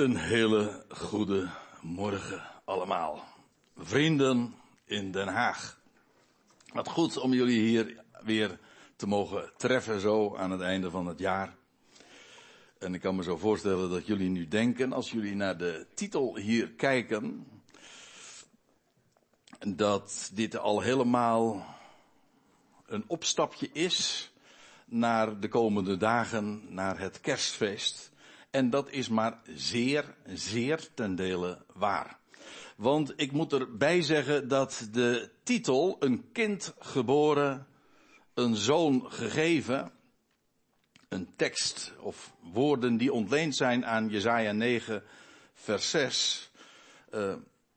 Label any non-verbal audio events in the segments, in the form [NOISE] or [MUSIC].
Een hele goede morgen allemaal. Vrienden in Den Haag. Wat goed om jullie hier weer te mogen treffen zo aan het einde van het jaar. En ik kan me zo voorstellen dat jullie nu denken, als jullie naar de titel hier kijken, dat dit al helemaal een opstapje is naar de komende dagen, naar het kerstfeest. En dat is maar zeer, zeer ten dele waar. Want ik moet erbij zeggen dat de titel een kind geboren, een zoon gegeven, een tekst of woorden die ontleend zijn aan Jesaja 9 vers 6, uh,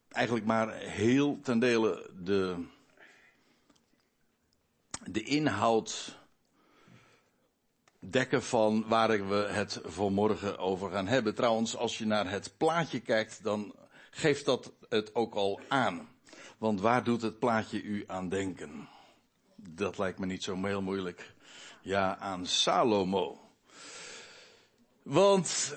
eigenlijk maar heel ten dele de, de inhoud dekken van waar we het vanmorgen over gaan hebben. Trouwens, als je naar het plaatje kijkt, dan geeft dat het ook al aan. Want waar doet het plaatje u aan denken? Dat lijkt me niet zo heel moeilijk. Ja, aan Salomo. Want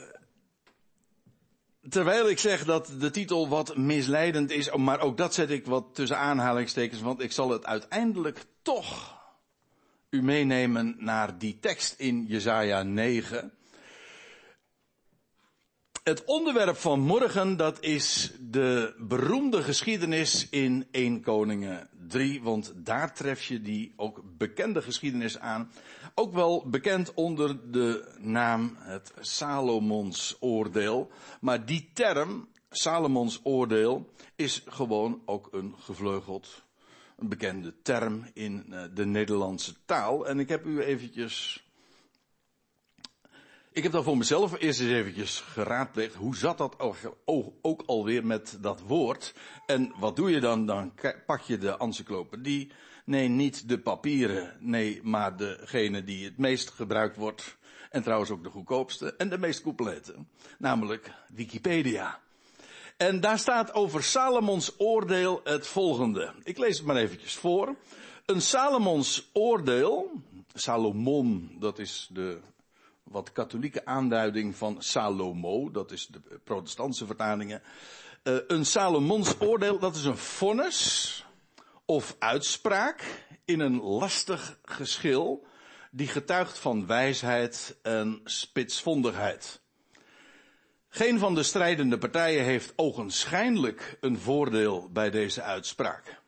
terwijl ik zeg dat de titel wat misleidend is, maar ook dat zet ik wat tussen aanhalingstekens, want ik zal het uiteindelijk toch u meenemen naar die tekst in Jesaja 9. Het onderwerp van morgen, dat is de beroemde geschiedenis in 1 Koningen 3, want daar tref je die ook bekende geschiedenis aan. Ook wel bekend onder de naam het Salomons oordeel. Maar die term, Salomons oordeel, is gewoon ook een gevleugeld een bekende term in eh, de Nederlandse taal. En ik heb u eventjes, ik heb dan voor mezelf eerst eens eventjes geraadpleegd, hoe zat dat ook alweer met dat woord? En wat doe je dan? Dan pak je de encyclopedie. Nee, niet de papieren, nee, maar degene die het meest gebruikt wordt. En trouwens ook de goedkoopste en de meest complete. Namelijk Wikipedia. En daar staat over Salomons oordeel het volgende. Ik lees het maar eventjes voor. Een Salomons oordeel, Salomon, dat is de wat katholieke aanduiding van Salomo, dat is de protestantse vertalingen. Uh, een Salomons oordeel, dat is een vonnis of uitspraak in een lastig geschil die getuigt van wijsheid en spitsvondigheid. Geen van de strijdende partijen heeft ogenschijnlijk een voordeel bij deze uitspraak.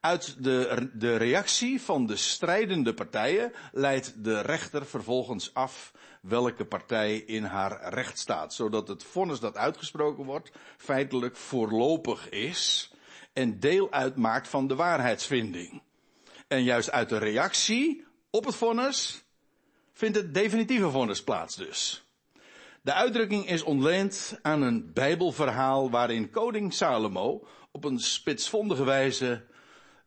Uit de, de reactie van de strijdende partijen leidt de rechter vervolgens af welke partij in haar recht staat, zodat het vonnis dat uitgesproken wordt feitelijk voorlopig is en deel uitmaakt van de waarheidsvinding. En juist uit de reactie op het vonnis vindt het definitieve vonnis plaats dus. De uitdrukking is ontleend aan een bijbelverhaal waarin koning Salomo op een spitsvondige wijze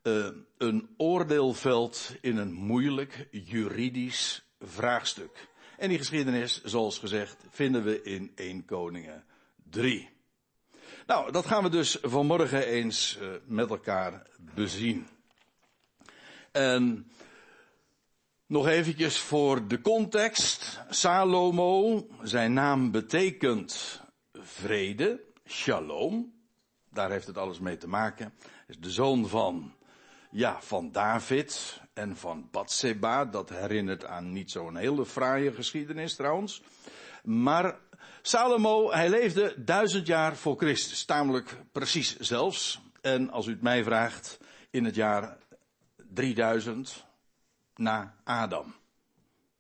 uh, een oordeel velt in een moeilijk juridisch vraagstuk. En die geschiedenis, zoals gezegd, vinden we in 1 Koningen 3. Nou, dat gaan we dus vanmorgen eens uh, met elkaar bezien. En nog eventjes voor de context. Salomo, zijn naam betekent vrede, shalom. Daar heeft het alles mee te maken. Is de zoon van, ja, van David en van Bathseba. Dat herinnert aan niet zo'n hele fraaie geschiedenis trouwens. Maar Salomo, hij leefde duizend jaar voor Christus. Tamelijk precies zelfs. En als u het mij vraagt, in het jaar 3000 na Adam.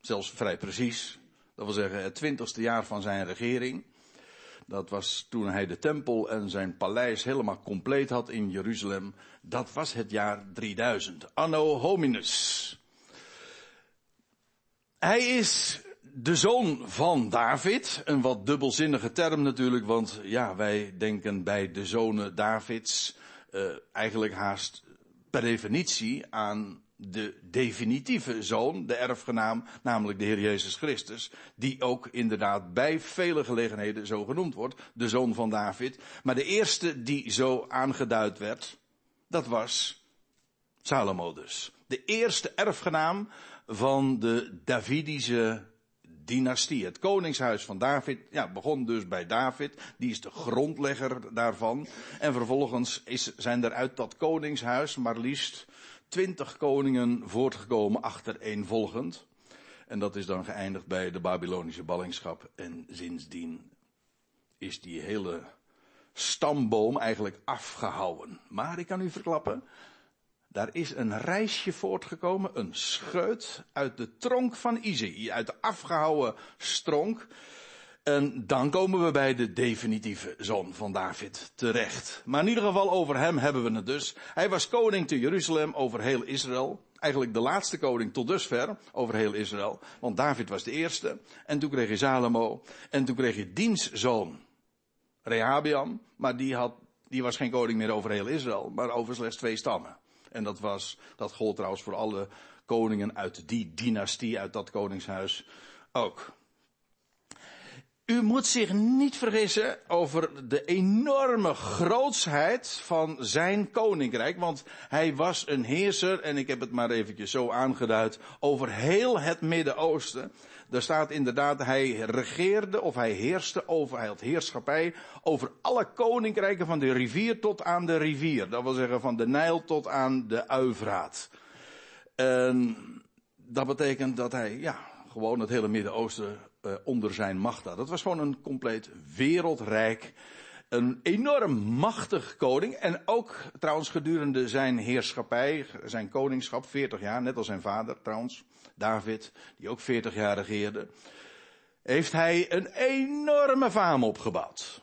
Zelfs vrij precies. Dat wil zeggen het twintigste jaar van zijn regering. Dat was toen hij de tempel en zijn paleis helemaal compleet had in Jeruzalem. Dat was het jaar 3000. Anno Hominus. Hij is de zoon van David. Een wat dubbelzinnige term natuurlijk, want ja, wij denken bij de zonen Davids uh, eigenlijk haast per definitie aan de definitieve zoon, de erfgenaam, namelijk de Heer Jezus Christus, die ook inderdaad bij vele gelegenheden zo genoemd wordt, de zoon van David. Maar de eerste die zo aangeduid werd, dat was Salomo dus. De eerste erfgenaam van de Davidische dynastie. Het koningshuis van David ja, begon dus bij David. Die is de grondlegger daarvan. En vervolgens is, zijn er uit dat koningshuis maar liefst twintig koningen voortgekomen achtereenvolgend. En dat is dan geëindigd bij de Babylonische ballingschap. En sindsdien is die hele stamboom eigenlijk afgehouden. Maar ik kan u verklappen, daar is een reisje voortgekomen, een scheut uit de tronk van Izei, uit de afgehouwen stronk. En dan komen we bij de definitieve zoon van David terecht. Maar in ieder geval over hem hebben we het dus. Hij was koning te Jeruzalem over heel Israël. Eigenlijk de laatste koning tot dusver over heel Israël. Want David was de eerste. En toen kreeg je Salomo. En toen kreeg je diens zoon Rehabiam. Maar die, had, die was geen koning meer over heel Israël. Maar over slechts twee stammen. En dat was, dat gold trouwens voor alle koningen uit die dynastie, uit dat koningshuis ook. U moet zich niet vergissen over de enorme grootsheid van zijn koninkrijk, want hij was een heerser, en ik heb het maar eventjes zo aangeduid, over heel het Midden-Oosten. Er staat inderdaad, hij regeerde of hij heerste over, hij had heerschappij over alle koninkrijken van de rivier tot aan de rivier. Dat wil zeggen van de Nijl tot aan de Uivraat. En dat betekent dat hij, ja, gewoon het hele Midden-Oosten uh, onder zijn macht had. Dat was gewoon een compleet wereldrijk, een enorm machtig koning. En ook trouwens gedurende zijn heerschappij, zijn koningschap, 40 jaar, net als zijn vader trouwens, David, die ook 40 jaar regeerde, heeft hij een enorme faam opgebouwd.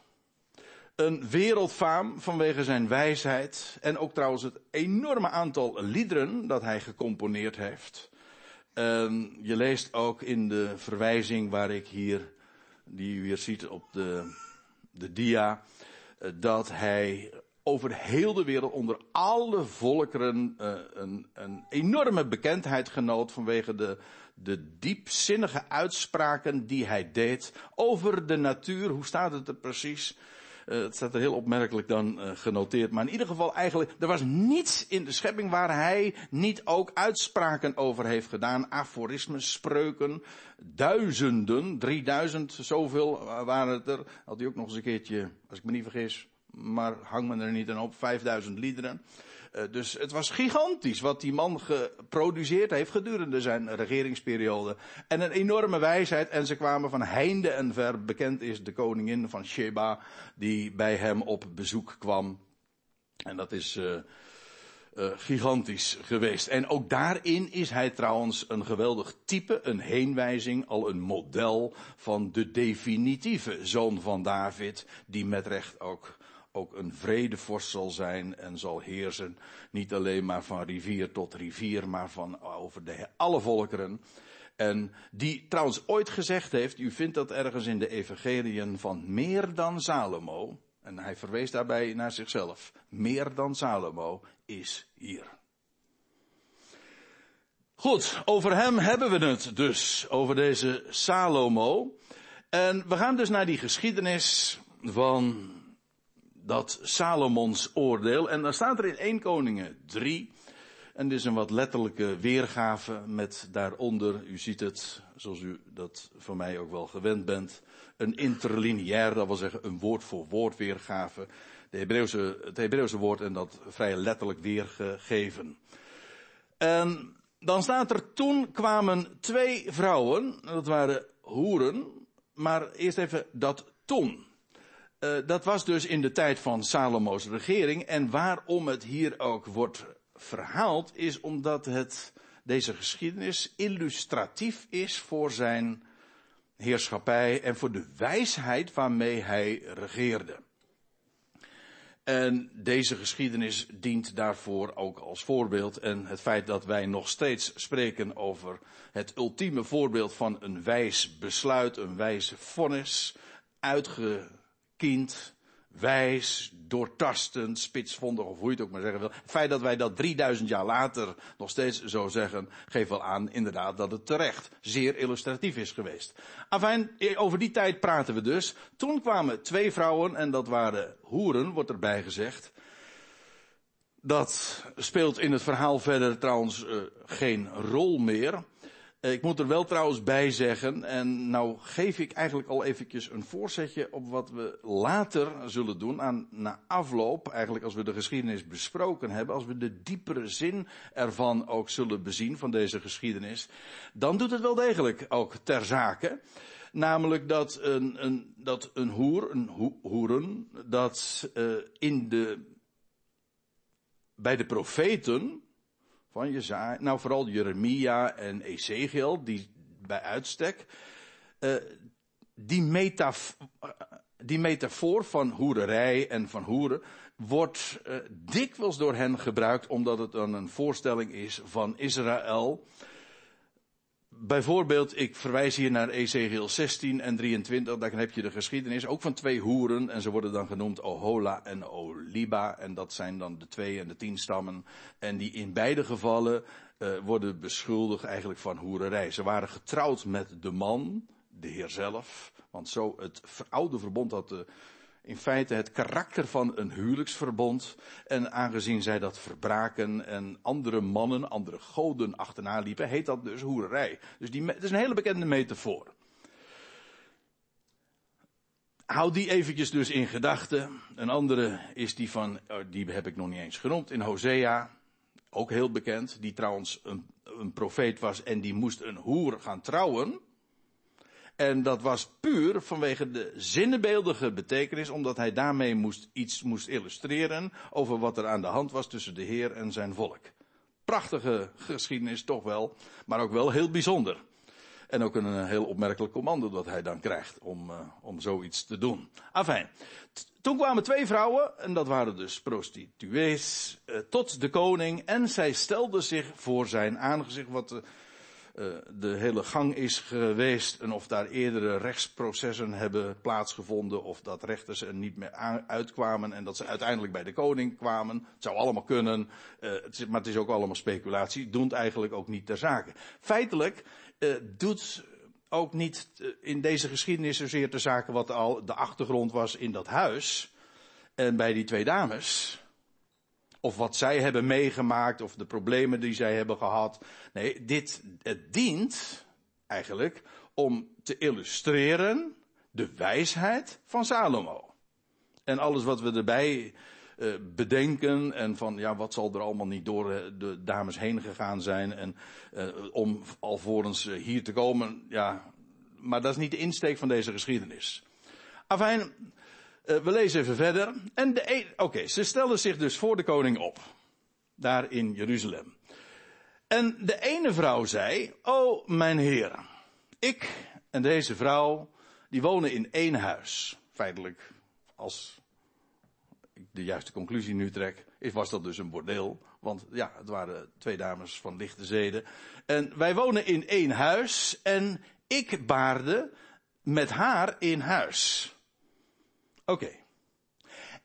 Een wereldfaam vanwege zijn wijsheid en ook trouwens het enorme aantal liederen dat hij gecomponeerd heeft. En je leest ook in de verwijzing waar ik hier, die u weer ziet op de, de dia, eh, dat hij over heel de wereld onder alle volkeren uh, een, een, enorme bekendheid genoot vanwege de, de diepzinnige uitspraken die hij deed over de natuur. Hoe staat het er precies? Uh, het staat er heel opmerkelijk dan uh, genoteerd. Maar in ieder geval eigenlijk, er was niets in de schepping waar hij niet ook uitspraken over heeft gedaan. Aforismen, spreuken, duizenden, drieduizend, zoveel waren het er. Had hij ook nog eens een keertje, als ik me niet vergis, maar hang me er niet aan op, 5000 liederen. Uh, dus het was gigantisch wat die man geproduceerd heeft gedurende zijn regeringsperiode. En een enorme wijsheid. En ze kwamen van heinde en ver. Bekend is de koningin van Sheba die bij hem op bezoek kwam. En dat is uh, uh, gigantisch geweest. En ook daarin is hij trouwens een geweldig type, een heenwijzing, al een model van de definitieve zoon van David, die met recht ook ook een vredevorst zal zijn en zal heersen. Niet alleen maar van rivier tot rivier, maar van over de, alle volkeren. En die trouwens ooit gezegd heeft, u vindt dat ergens in de evangeliën van meer dan Salomo. En hij verwees daarbij naar zichzelf. Meer dan Salomo is hier. Goed, over hem hebben we het dus, over deze Salomo. En we gaan dus naar die geschiedenis van dat Salomons oordeel. En dan staat er in 1 Koningen 3. En dit is een wat letterlijke weergave met daaronder, u ziet het, zoals u dat van mij ook wel gewend bent, een interlineair, dat wil zeggen een woord voor woord weergave. De Hebreeuwse, het Hebreeuwse woord en dat vrij letterlijk weergegeven. En dan staat er, toen kwamen twee vrouwen, dat waren hoeren, maar eerst even dat toen. Uh, dat was dus in de tijd van Salomo's regering. En waarom het hier ook wordt verhaald, is omdat het, deze geschiedenis illustratief is voor zijn heerschappij en voor de wijsheid waarmee hij regeerde. En deze geschiedenis dient daarvoor ook als voorbeeld. En het feit dat wij nog steeds spreken over het ultieme voorbeeld van een wijs besluit, een wijze vonnis, uitge, kind, wijs, doortastend, spitsvondig, of hoe je het ook maar zeggen wil. Het feit dat wij dat 3000 jaar later nog steeds zo zeggen, geeft wel aan inderdaad dat het terecht zeer illustratief is geweest. Afijn, over die tijd praten we dus. Toen kwamen twee vrouwen, en dat waren hoeren, wordt erbij gezegd. Dat speelt in het verhaal verder trouwens uh, geen rol meer. Eh, ik moet er wel trouwens bij zeggen, en nou geef ik eigenlijk al eventjes een voorzetje op wat we later zullen doen, aan, na afloop, eigenlijk als we de geschiedenis besproken hebben, als we de diepere zin ervan ook zullen bezien van deze geschiedenis, dan doet het wel degelijk ook ter zake. Namelijk dat een, een, dat een hoer, een hoeren, dat uh, in de, bij de profeten, van Jezaja, nou vooral Jeremia en Ezekiel, die bij uitstek, uh, die, metaf die metafoor van hoererij en van hoeren wordt uh, dikwijls door hen gebruikt omdat het dan een voorstelling is van Israël bijvoorbeeld, ik verwijs hier naar Ezekiel 16 en 23, dan heb je de geschiedenis ook van twee hoeren en ze worden dan genoemd Ohola en Oliba en dat zijn dan de twee en de tien stammen en die in beide gevallen uh, worden beschuldigd eigenlijk van hoererij. Ze waren getrouwd met de man, de Heer zelf, want zo het oude verbond had de in feite het karakter van een huwelijksverbond. En aangezien zij dat verbraken en andere mannen, andere goden achterna liepen, heet dat dus hoererij. Dus die, het is een hele bekende metafoor. Houd die eventjes dus in gedachten. Een andere is die van, oh, die heb ik nog niet eens genoemd, in Hosea. Ook heel bekend, die trouwens een, een profeet was en die moest een hoer gaan trouwen. En dat was puur vanwege de zinnebeeldige betekenis, omdat hij daarmee moest, iets moest illustreren over wat er aan de hand was tussen de Heer en zijn volk. Prachtige geschiedenis toch wel, maar ook wel heel bijzonder. En ook een heel opmerkelijk commando dat hij dan krijgt om, uh, om zoiets te doen. Afijn. Toen kwamen twee vrouwen, en dat waren dus prostituees, uh, tot de koning. En zij stelden zich voor zijn aangezicht, wat uh, uh, de hele gang is geweest en of daar eerdere rechtsprocessen hebben plaatsgevonden of dat rechters er niet meer uitkwamen en dat ze uiteindelijk bij de koning kwamen. Het zou allemaal kunnen, uh, het is, maar het is ook allemaal speculatie, doet eigenlijk ook niet ter zake. Feitelijk uh, doet ook niet in deze geschiedenis zozeer ter zake wat al de achtergrond was in dat huis en bij die twee dames. Of wat zij hebben meegemaakt, of de problemen die zij hebben gehad. Nee, dit, het dient eigenlijk om te illustreren de wijsheid van Salomo. En alles wat we erbij uh, bedenken en van ja, wat zal er allemaal niet door eh, de dames heen gegaan zijn en uh, om alvorens hier te komen, ja, maar dat is niet de insteek van deze geschiedenis. Afijn, we lezen even verder. En de, e- oké, ze stelden zich dus voor de koning op. Daar in Jeruzalem. En de ene vrouw zei, o mijn heer, ik en deze vrouw, die wonen in één huis. Feitelijk, als ik de juiste conclusie nu trek, was dat dus een bordeel. Want ja, het waren twee dames van lichte zeden. En wij wonen in één huis en ik baarde met haar in huis. Oké.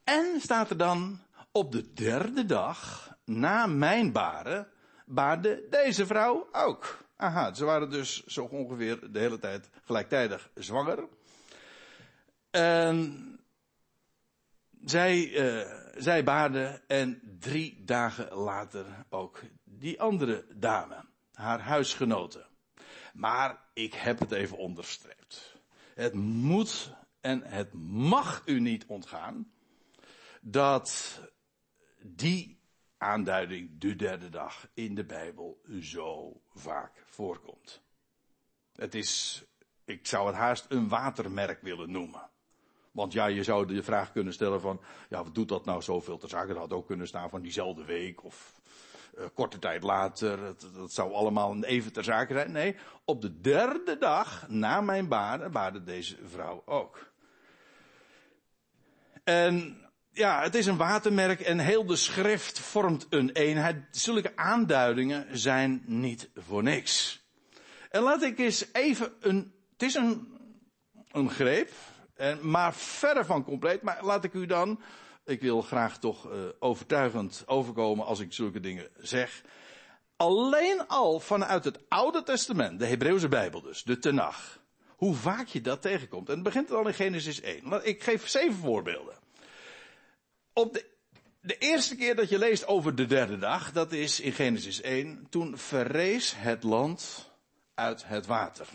En staat er dan, op de derde dag, na mijn baren, baarde deze vrouw ook. Aha, ze waren dus zo ongeveer de hele tijd gelijktijdig zwanger. En zij, uh, zij baarde en drie dagen later ook die andere dame, haar huisgenote. Maar ik heb het even onderstreept. Het moet en het mag u niet ontgaan dat die aanduiding, de derde dag, in de Bijbel zo vaak voorkomt. Het is, ik zou het haast een watermerk willen noemen. Want ja, je zou de vraag kunnen stellen van, ja, wat doet dat nou zoveel te zaken? Dat had ook kunnen staan van diezelfde week of uh, korte tijd later. Dat, dat, zou allemaal even ter zake zijn. Nee, op de derde dag na mijn baarden baarde deze vrouw ook. En ja, het is een watermerk en heel de schrift vormt een eenheid. Zulke aanduidingen zijn niet voor niks. En laat ik eens even een, het is een, een greep, maar verre van compleet. Maar laat ik u dan, ik wil graag toch uh, overtuigend overkomen als ik zulke dingen zeg. Alleen al vanuit het Oude Testament, de Hebreeuwse Bijbel dus, de Tenach. Hoe vaak je dat tegenkomt. En het begint al in Genesis 1. Ik geef zeven voorbeelden. Op de, de eerste keer dat je leest over de derde dag, dat is in Genesis 1, toen verrees het land uit het water.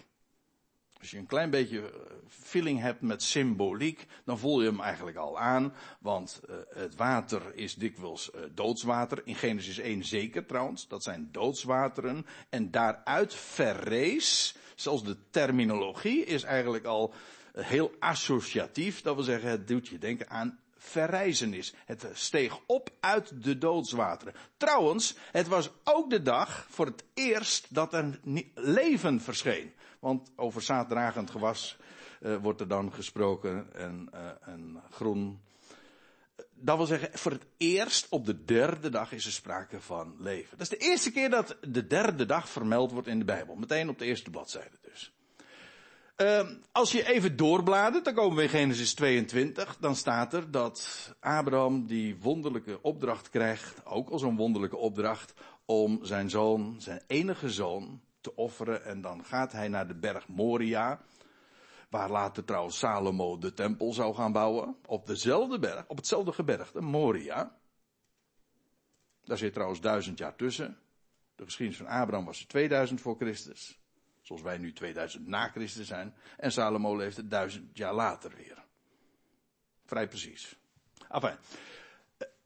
Als je een klein beetje eh, feeling hebt met symboliek, dan voel je hem eigenlijk al aan. Want uh, het water is dikwijls uh, doodswater. In Genesis 1 zeker trouwens. Dat zijn doodswateren. En daaruit verrees, zelfs de terminologie is eigenlijk al heel associatief. Dat wil zeggen, het doet je denken aan verrijzenis. Het steeg op uit de doodswateren. Trouwens, het was ook de dag voor het eerst dat er leven verscheen. Want over zaaddragend gewas uh, wordt er dan gesproken en, uh, en groen. Dat wil zeggen, voor het eerst op de derde dag is er sprake van leven. Dat is de eerste keer dat de derde dag vermeld wordt in de Bijbel. Meteen op de eerste bladzijde dus. Uh, als je even doorbladert, dan komen we in Genesis 22. Dan staat er dat Abraham die wonderlijke opdracht krijgt, ook al zo'n wonderlijke opdracht, om zijn zoon, zijn enige zoon, te offeren. En dan gaat hij naar de berg Moria. Waar later trouwens Salomo de tempel zou gaan bouwen. Op dezelfde berg, op hetzelfde gebergte, Moria. Daar zit trouwens duizend jaar tussen. De geschiedenis van Abraham was 2000 voor Christus. Zoals wij nu 2000 na Christus zijn. En Salomo leefde duizend jaar later weer. Vrij precies. Enfin,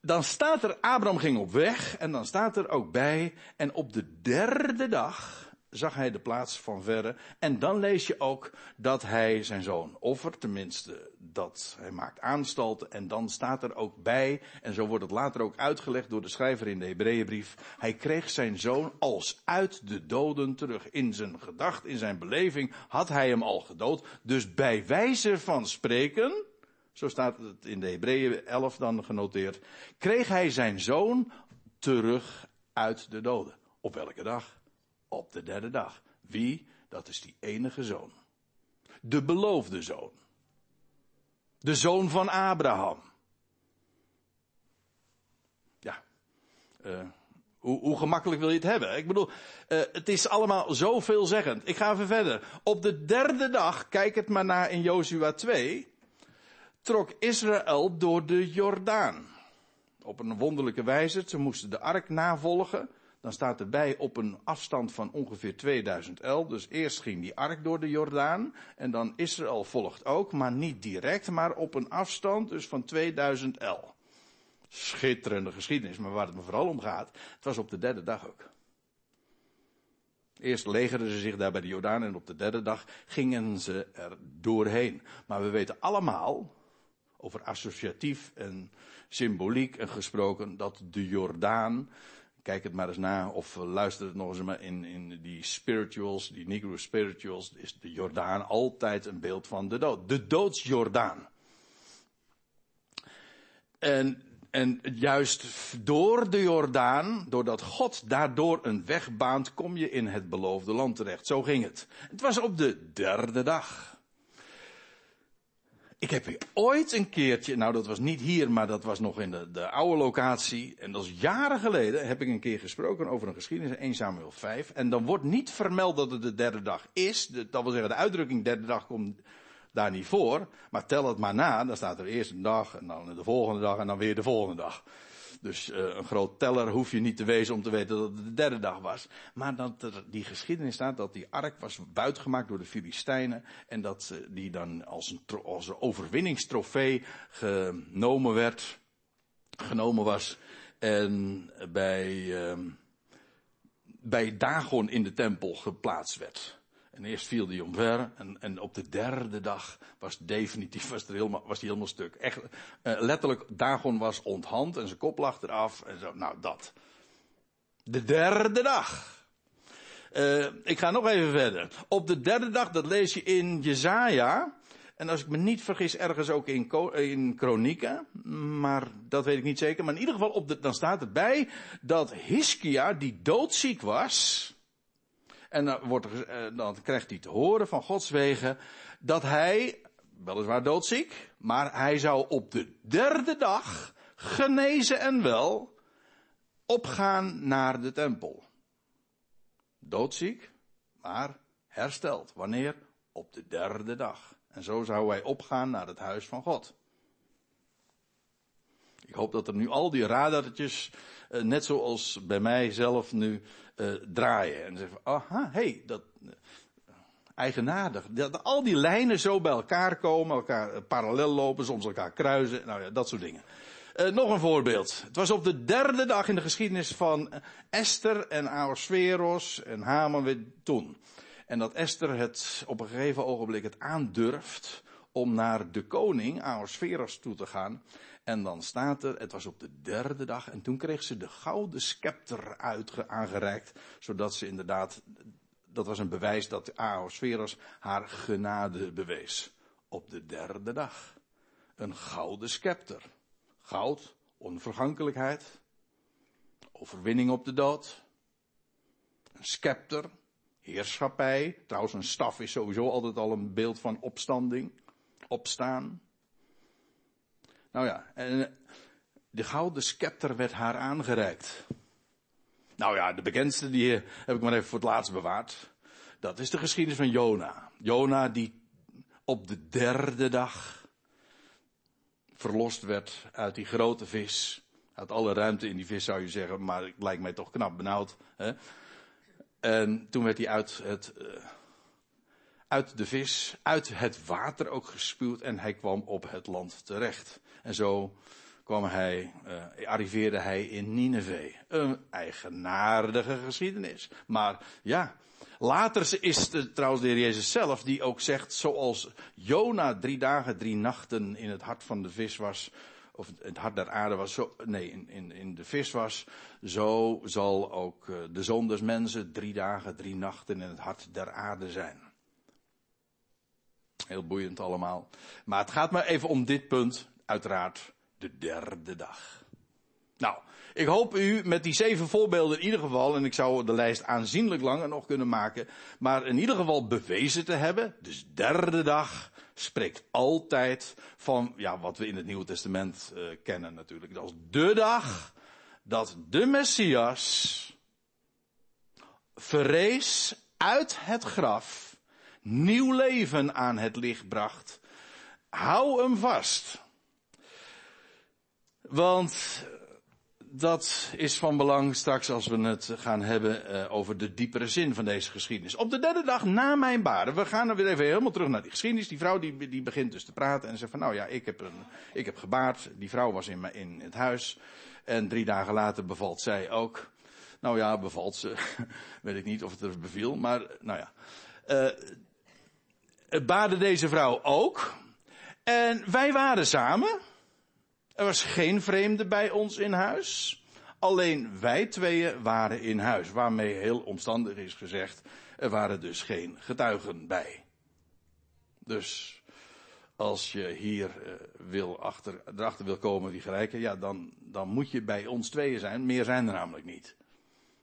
dan staat er, Abraham ging op weg en dan staat er ook bij, en op de derde dag zag hij de plaats van verre. En dan lees je ook dat hij zijn zoon offert, tenminste dat hij maakt aanstalten. En dan staat er ook bij, en zo wordt het later ook uitgelegd door de schrijver in de Hebreeënbrief, hij kreeg zijn zoon als uit de doden terug. In zijn gedacht, in zijn beleving had hij hem al gedood. Dus bij wijze van spreken, zo staat het in de Hebreeën 11 dan genoteerd, kreeg hij zijn zoon terug uit de doden. Op welke dag? Op de derde dag. Wie? Dat is die enige zoon. De beloofde zoon. De zoon van Abraham. Ja. Uh, hoe, gemakkelijk wil je het hebben? Ik bedoel, uh, het is allemaal zo veelzeggend. Ik ga even verder. Op de derde dag, kijk het maar naar in Jozua 2, trok Israël door de Jordaan. Op een wonderlijke wijze. Ze moesten de ark navolgen dan staat erbij op een afstand van ongeveer 2000 el. Dus eerst ging die ark door de Jordaan en dan Israël volgt ook, maar niet direct, maar op een afstand dus van 2000 el. Schitterende geschiedenis, maar waar het me vooral om gaat, het was op de derde dag ook. Eerst legerden ze zich daar bij de Jordaan en op de derde dag gingen ze er doorheen. Maar we weten allemaal, over associatief en symboliek en gesproken, dat de Jordaan Kijk het maar eens na of luister het nog eens maar in, in die spirituals, die Negro spirituals, is de Jordaan altijd een beeld van de dood. De doodsjordaan. En, en juist door de Jordaan, doordat God daardoor een weg baant, kom je in het beloofde land terecht. Zo ging het. Het was op de derde dag. Ik heb hier ooit een keertje, nou dat was niet hier, maar dat was nog in de, de oude locatie. En dat is jaren geleden, heb ik een keer gesproken over een geschiedenis, 1 Samuel 5. En dan wordt niet vermeld dat het de derde dag is. dat wil zeggen, de uitdrukking derde dag komt daar niet voor. Maar tel het maar na, dan staat er eerst een dag, en dan de volgende dag, en dan weer de volgende dag. Dus uh, een groot teller hoef je niet te wezen om te weten dat het de derde dag was. Maar dat er die geschiedenis staat dat die ark was buitgemaakt door de Filistijnen. En dat die dan als een, als een overwinningstrofee genomen werd. Genomen was. En bij, uh, bij Dagon in de tempel geplaatst werd. En eerst viel die omver. En, en op de derde dag was definitief was, er helemaal, was hij helemaal stuk. Echt, uh, letterlijk, Dagon was onthand en zijn kop lag eraf. En zo, nou, dat. De derde dag. Uh, ik ga nog even verder. Op de derde dag, dat lees je in Jezaja. En als ik me niet vergis, ergens ook in, in Kronieken. Maar dat weet ik niet zeker. Maar in ieder geval, op de, dan staat erbij dat Hiskia, die doodziek was en dan, wordt eh, dan krijgt hij te horen van Gods wegen dat hij, weliswaar doodziek, maar hij zou op de derde dag, genezen en wel, opgaan naar de tempel. Doodziek, maar hersteld. Wanneer? Op de derde dag. En zo zou hij opgaan naar het huis van God. Ik hoop dat er nu al die radartjes, uh, net zoals bij mij zelf nu, uh, draaien. En zeggen, aha, hé, hey, dat, eigenaardig. Dat al die lijnen zo bij elkaar komen, elkaar parallel lopen, soms elkaar kruisen, nou ja, dat soort dingen. Uh, nog een voorbeeld. Het was op de derde dag in de geschiedenis van Esther en Ahasveros en Haman weer toen. En dat Esther het op een gegeven ogenblik het aandurft om naar de koning Ahasveros toe te gaan. En dan staat er, het was op de derde dag en toen kreeg ze de gouden scepter uit, aangereikt, zodat ze inderdaad, dat was een bewijs dat Ahasveros haar genade bewees. Op de derde dag. Een gouden scepter. Goud, onvergankelijkheid, overwinning op de dood, een scepter, heerschappij. Trouwens, een staf is sowieso altijd al een beeld van opstanding, opstaan. Nou ja, en de gouden scepter werd haar aangereikt. Nou ja, de bekendste die heb ik maar even voor het laatst bewaard. Dat is de geschiedenis van Jona. Jona die op de derde dag verlost werd uit die grote vis. Uit alle ruimte in die vis zou je zeggen, maar het lijkt mij toch knap benauwd. Hè? En toen werd hij uit, het, uh, uit de vis, uit het water ook gespuwd en hij kwam op het land terecht. En zo kwam hij, uh, arriveerde hij in Nineveh. Een eigenaardige geschiedenis. Maar ja, Later is het trouwens de heer Jezus zelf die ook zegt, zoals Jona drie dagen, drie nachten in het hart van de vis was, of het hart der aarde was, nee, in, in, de vis was, zo zal ook eh, de des mensen drie dagen, drie nachten in het hart der aarde zijn. Heel boeiend allemaal. Maar het gaat maar even om dit punt, uiteraard de derde dag. Nou, ik hoop u met die zeven voorbeelden in ieder geval, en ik zou de lijst aanzienlijk langer nog kunnen maken, maar in ieder geval bewezen te hebben, dus derde dag, spreekt altijd van, ja, wat we in het Nieuwe Testament uh, kennen natuurlijk, als de dag dat de Messias verrees uit het graf, nieuw leven aan het licht bracht. Hou hem vast. Want dat is van belang straks als we het gaan hebben uh, over de diepere zin van deze geschiedenis. Op de derde dag na mijn baren, we gaan er weer even helemaal terug naar die geschiedenis. Die vrouw die, die begint dus te praten en zegt van nou ja, ik heb, een, ik heb gebaard. Die vrouw was in, in het huis en drie dagen later bevalt zij ook. Nou ja, bevalt ze. [LAUGHS] Weet ik niet of het er beviel, maar nou ja. Uh, baarde deze vrouw ook. En wij waren samen. Er was geen vreemde bij ons in huis. Alleen wij tweeën waren in huis. Waarmee heel omstandig is gezegd, er waren dus geen getuigen bij. Dus als je hier uh, wil achter, erachter wil komen die gelijken, ja, dan, dan moet je bij ons tweeën zijn. Meer zijn er namelijk niet.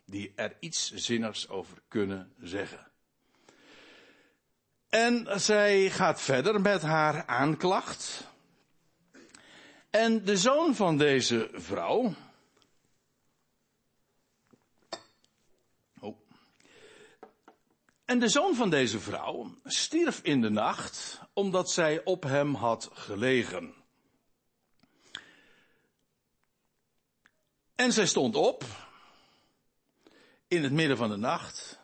Die er iets zinnigs over kunnen zeggen. En zij gaat verder met haar aanklacht. En de zoon van deze vrouw. Oh. En de zoon van deze vrouw stierf in de nacht omdat zij op hem had gelegen. En zij stond op in het midden van de nacht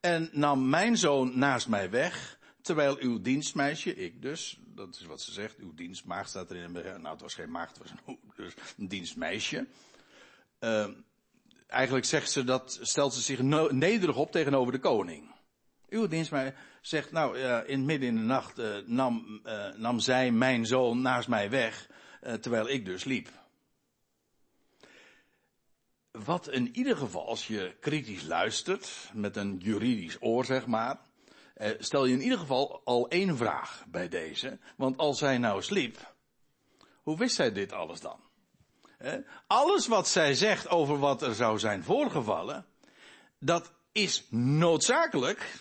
en nam mijn zoon naast mij weg, terwijl uw dienstmeisje, ik dus, dat is wat ze zegt. Uw dienstmaagd staat erin. Nou, het was geen maagd, het was een, dus dienstmeisje. Uh, eigenlijk zegt ze dat, stelt ze zich nederig op tegenover de koning. Uw dienstmeisje zegt, nou, uh, in midden in de nacht uh, nam, uh, nam zij mijn zoon naast mij weg, terwijl ik dus liep. Wat in ieder geval, als je kritisch luistert, met een juridisch oor zeg maar, eh, stel je in ieder geval al één vraag bij deze. Want als zij nou sliep, hoe wist zij dit alles dan? Alles wat zij zegt over wat er zou zijn voorgevallen, dat is noodzakelijk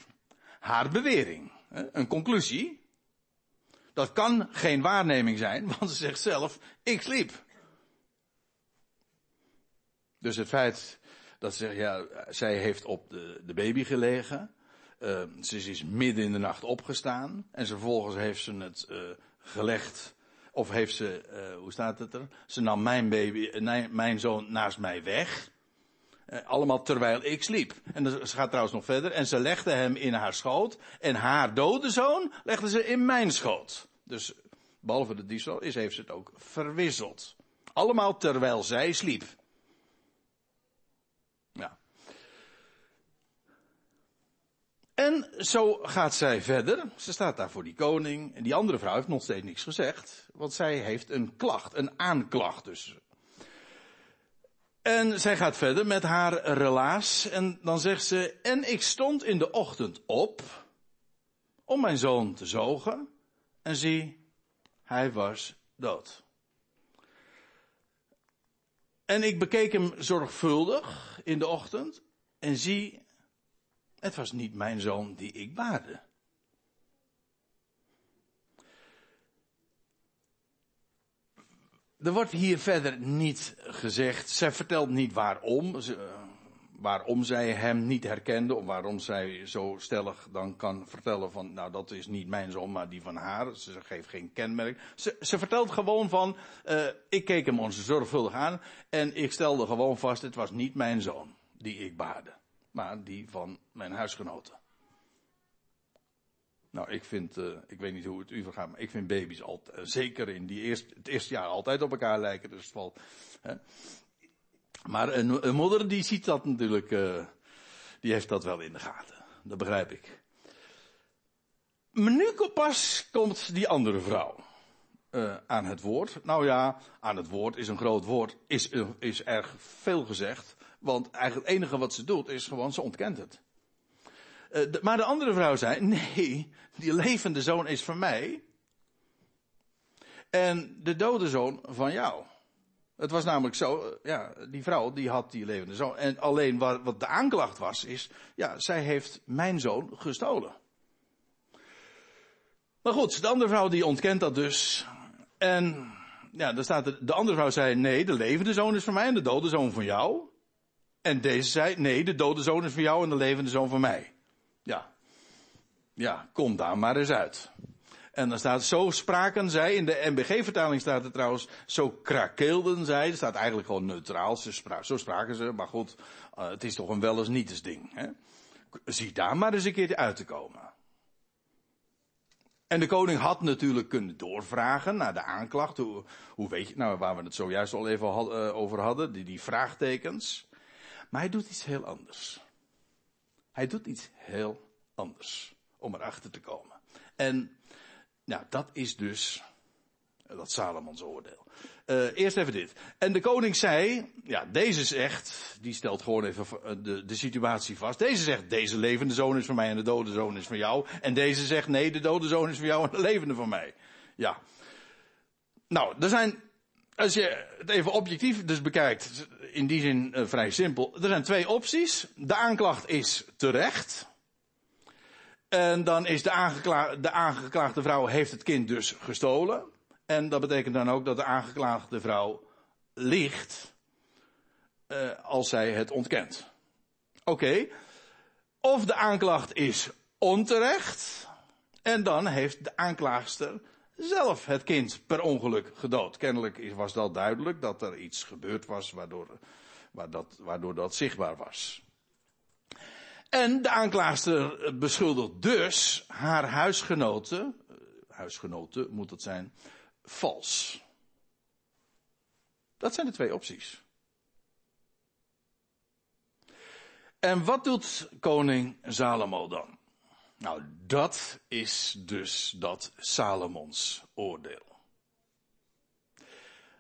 haar bewering. Een conclusie. Dat kan geen waarneming zijn, [LAUGHS] want ze zegt zelf, ik sliep. Dus het feit dat ze ja, zij heeft op de, de baby gelegen, uh, ze is midden in de nacht opgestaan. En vervolgens heeft ze het uh, gelegd Of heeft ze, uh, hoe staat het er? Ze nam mijn baby, uh, mijn zoon naast mij weg. Allemaal terwijl ik sliep. En ze gaat trouwens nog verder. En ze legde hem in haar schoot. En haar dode zoon legde ze in mijn schoot. Dus behalve de diefstal is, heeft ze het ook verwisseld. Allemaal terwijl zij sliep. Ja. En zo gaat zij verder. Ze staat daar voor die koning. En die andere vrouw heeft nog steeds niks gezegd. Want zij heeft een klacht, een aanklacht dus. En zij gaat verder met haar relaas. En dan zegt ze, en ik stond in de ochtend op om mijn zoon te zogen. En zie, hij was dood. En ik bekeek hem zorgvuldig in de ochtend. En zie, het was niet mijn zoon die ik baarde. Er wordt hier verder niet gezegd, zij vertelt niet waarom, waarom zij hem niet herkende, of waarom zij zo stellig dan kan vertellen van, nou dat is niet mijn zoon, maar die van haar. Ze geeft geen kenmerk. Ze, ze vertelt gewoon van, uh, ik keek hem ons zorgvuldig aan en ik stelde gewoon vast, het was niet mijn zoon die ik baarde maar die van mijn huisgenoten. Nou, ik vind, uh, ik weet niet hoe het u vergaat, maar ik vind baby's altijd, uh, zeker in die eerste, het eerste jaar altijd op elkaar lijken, dus valt. Hè. Maar een, een, moeder die ziet dat natuurlijk, uh, die heeft dat wel in de gaten. Dat begrijp ik. Maar nu pas komt die andere vrouw aan het woord. Nou ja, aan het woord is een groot woord, is, is erg veel gezegd. Want eigenlijk het enige wat ze doet is gewoon, ze ontkent het. Uh, maar de andere vrouw zei, [LAUGHS] nee, die levende zoon is van mij. En de dode zoon van jou. Het was namelijk zo, uh, ja, die vrouw die had die levende zoon. En alleen wat, wat de aanklacht was, is, ja, zij heeft mijn zoon gestolen. Maar goed, de andere vrouw die ontkent dat dus. En ja, dan staat er, de andere vrouw zei, nee, de levende zoon is van mij en de dode zoon van jou. En deze zei, nee, de dode zoon is van jou en de levende zoon van mij. Ja. Ja, kom daar maar eens uit. En dan staat, zo spraken zij, in de MBG-vertaling staat er trouwens, zo krakeelden zij. Er staat eigenlijk gewoon neutraal, zo spraken ze, maar goed, uh, het is toch een wel eens niet ding. Hè? Zie daar maar eens een keer uit te komen. En de koning had natuurlijk kunnen doorvragen naar de aanklacht. Hoe, hoe weet je, nou, waar we het zojuist al even uh, over hadden, die, die vraagtekens. Maar hij doet iets heel anders. Hij doet iets heel anders om erachter te komen. En nou, dat is dus dat Salomons oordeel. Uh, eerst even dit. En de koning zei, ja, deze zegt, die stelt gewoon even de, de situatie vast. Deze zegt, deze levende zoon is van mij en de dode zoon is van jou. En deze zegt, nee, de dode zoon is van jou en de levende van mij. Ja. Nou, er zijn als je het even objectief dus bekijkt, in die zin uh, vrij simpel. Er zijn twee opties. De aanklacht is terecht. En dan is de, aangekla de aangeklaagde vrouw heeft het kind dus gestolen. En dat betekent dan ook dat de aangeklaagde vrouw liegt uh, als zij het ontkent. Oké. Of de aanklacht is onterecht. En dan heeft de aanklaagster zelf het kind per ongeluk gedood. Kennelijk was dat duidelijk dat er iets gebeurd was waardoor, waardoor dat zichtbaar was. En de aanklaagster beschuldigt dus haar huisgenoten, eh, huisgenoten moet het zijn, vals. Dat zijn de twee opties. En wat doet koning Salomo dan? Nou, dat is dus dat Salomons oordeel.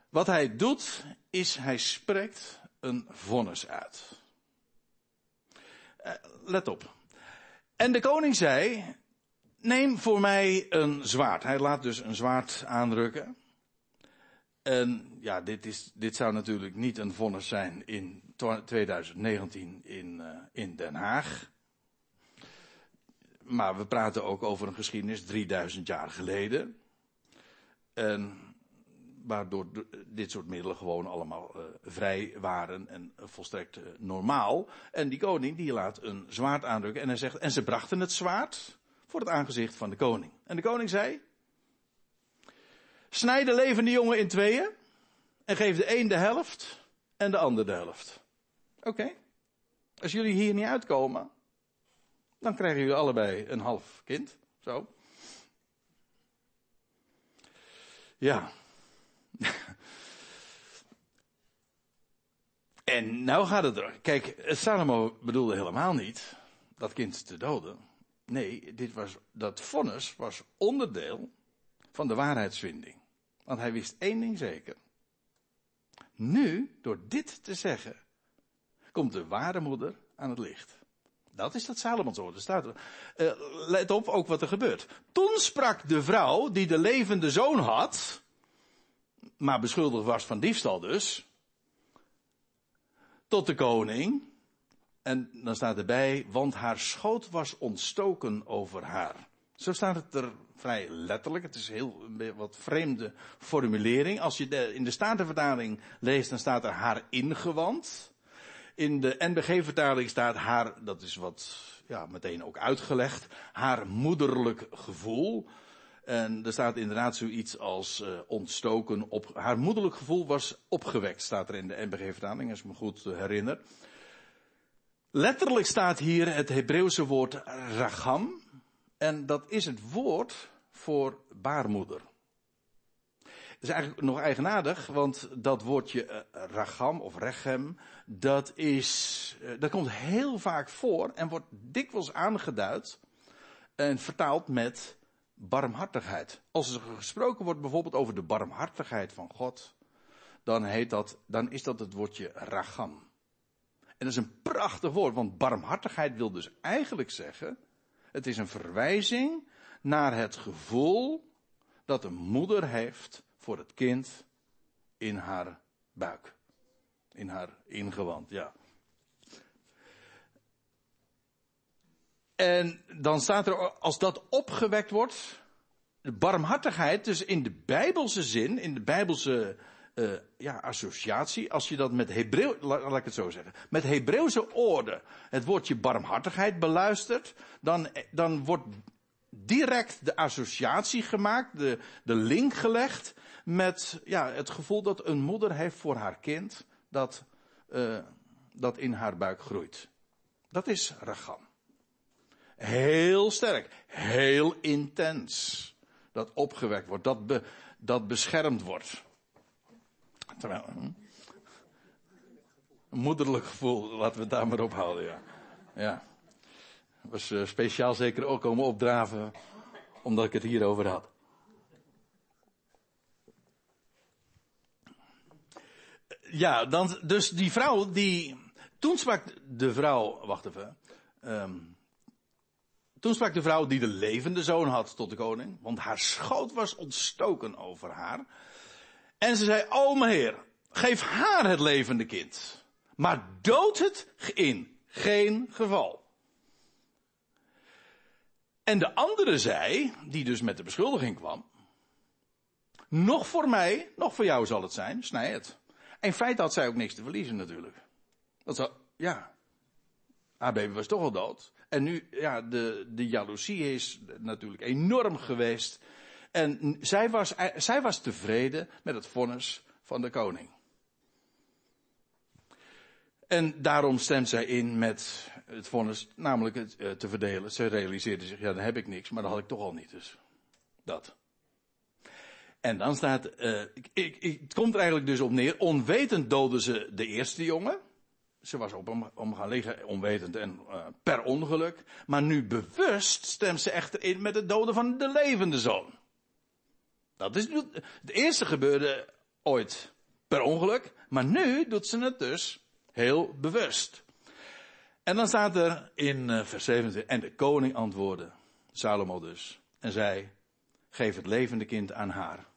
Wat hij doet, is hij spreekt een vonnis uit. Uh, let op. En de koning zei, neem voor mij een zwaard. Hij laat dus een zwaard aandrukken. En ja, dit, is, dit zou natuurlijk niet een vonnis zijn in 2019 in, uh, in Den Haag. Maar we praten ook over een geschiedenis 3000 jaar geleden. En waardoor dit soort middelen gewoon allemaal uh, vrij waren en volstrekt uh, normaal. En die koning die laat een zwaard aandrukken en hij zegt, en ze brachten het zwaard voor het aangezicht van de koning. En de koning zei, Snijd de levende jongen in tweeën. En geef de een de helft en de ander de helft. Oké. Als jullie hier niet uitkomen, dan krijgen jullie allebei een half kind. Zo. Ja. [LAUGHS] en nou gaat het er. Kijk, Salomo bedoelde helemaal niet dat kind te doden. Nee, dit was, dat vonnis was onderdeel van de waarheidsvinding. Want hij wist één ding zeker. Nu, door dit te zeggen, komt de ware moeder aan het licht. Dat is dat Salomons woord. Staat er. Uh, let op ook wat er gebeurt. Toen sprak de vrouw die de levende zoon had, maar beschuldigd was van diefstal dus, tot de koning. En dan staat erbij, want haar schoot was ontstoken over haar. Zo staat het er vrij letterlijk. Het is heel wat vreemde formulering. Als je in de Statenvertaling leest, dan staat er haar ingewand. In de NBG-vertaling staat haar, dat is wat ja, meteen ook uitgelegd, haar moederlijk gevoel. En er staat inderdaad zoiets als uh, ontstoken op. Haar moederlijk gevoel was opgewekt, staat er in de NBG-vertaling, als ik me goed herinner. Letterlijk staat hier het Hebreeuwse woord ragam. En dat is het woord voor baarmoeder. Is eigenlijk nog eigenaardig, want dat woordje uh, ragam of rechem, dat is, uh, dat komt heel vaak voor en wordt dikwijls aangeduid en vertaald met barmhartigheid. Als er gesproken wordt bijvoorbeeld over de barmhartigheid van God, dan heet dat, dan is dat het woordje ragam. En dat is een prachtig woord, want barmhartigheid wil dus eigenlijk zeggen, het is een verwijzing naar het gevoel dat een moeder heeft voor het kind in haar buik. In haar ingewand, ja. En dan staat er, als dat opgewekt wordt, de barmhartigheid, dus in de bijbelse zin, in de bijbelse uh, ja, associatie, als je dat met Hebreeuw, laat ik het zo zeggen, met Hebreeuwse orde het woordje barmhartigheid beluistert, dan, dan wordt direct de associatie gemaakt, de, de link gelegd met ja, het gevoel dat een moeder heeft voor haar kind dat, uh, dat in haar buik groeit. Dat is ragam. Heel sterk, heel intens. Dat opgewekt wordt, dat, dat beschermd wordt. Terwijl, hm? Moederlijk gevoel, laten we het daar maar op houden, ja. Ja. Was uh, speciaal zeker ook komen opdraven, omdat ik het hierover had. Ja, dan, dus die vrouw die, toen sprak de vrouw, wacht even, um, toen sprak de vrouw die de levende zoon had tot de koning, want haar schoot was ontstoken over haar. En ze zei, o mijn heer, geef haar het levende kind, maar dood het in geen geval. En de andere zei, die dus met de beschuldiging kwam, nog voor mij, nog voor jou zal het zijn, snij het. In feite had zij ook niks te verliezen natuurlijk. Dat zou, ja. Haar baby was toch al dood. En nu, ja, de, de jaloezie is natuurlijk enorm geweest. En zij was, zij was tevreden met het vonnis van de koning. En daarom stemt zij in met het vonnis, namelijk het uh, te verdelen. Ze realiseerde zich, ja, dan heb ik niks, maar dat had ik toch al niet, dus. Dat. En dan staat, uh, ik, ik, het komt er eigenlijk dus op neer, onwetend doden ze de eerste jongen. Ze was op om, om gaan liggen, onwetend en uh, per ongeluk. Maar nu bewust stemt ze echter in met het doden van de levende zoon. Dat is, het eerste gebeurde ooit per ongeluk, maar nu doet ze het dus heel bewust. En dan staat er in uh, vers 27, en de koning antwoordde, Salomo dus, en zei, geef het levende kind aan haar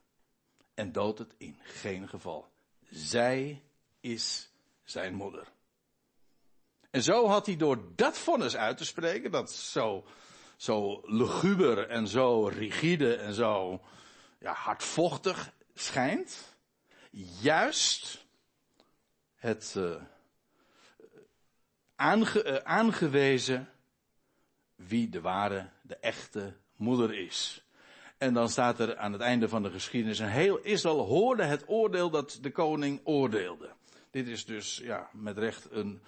en dood het in geen geval. Zij is zijn moeder. En zo had hij door dat vonnis uit te spreken, dat zo, zo luguber en zo rigide en zo ja, hardvochtig schijnt, juist het uh, aangewezen wie de ware, de echte moeder is. En dan staat er aan het einde van de geschiedenis, een heel Israël hoorde het oordeel dat de koning oordeelde. Dit is dus, ja, met recht een,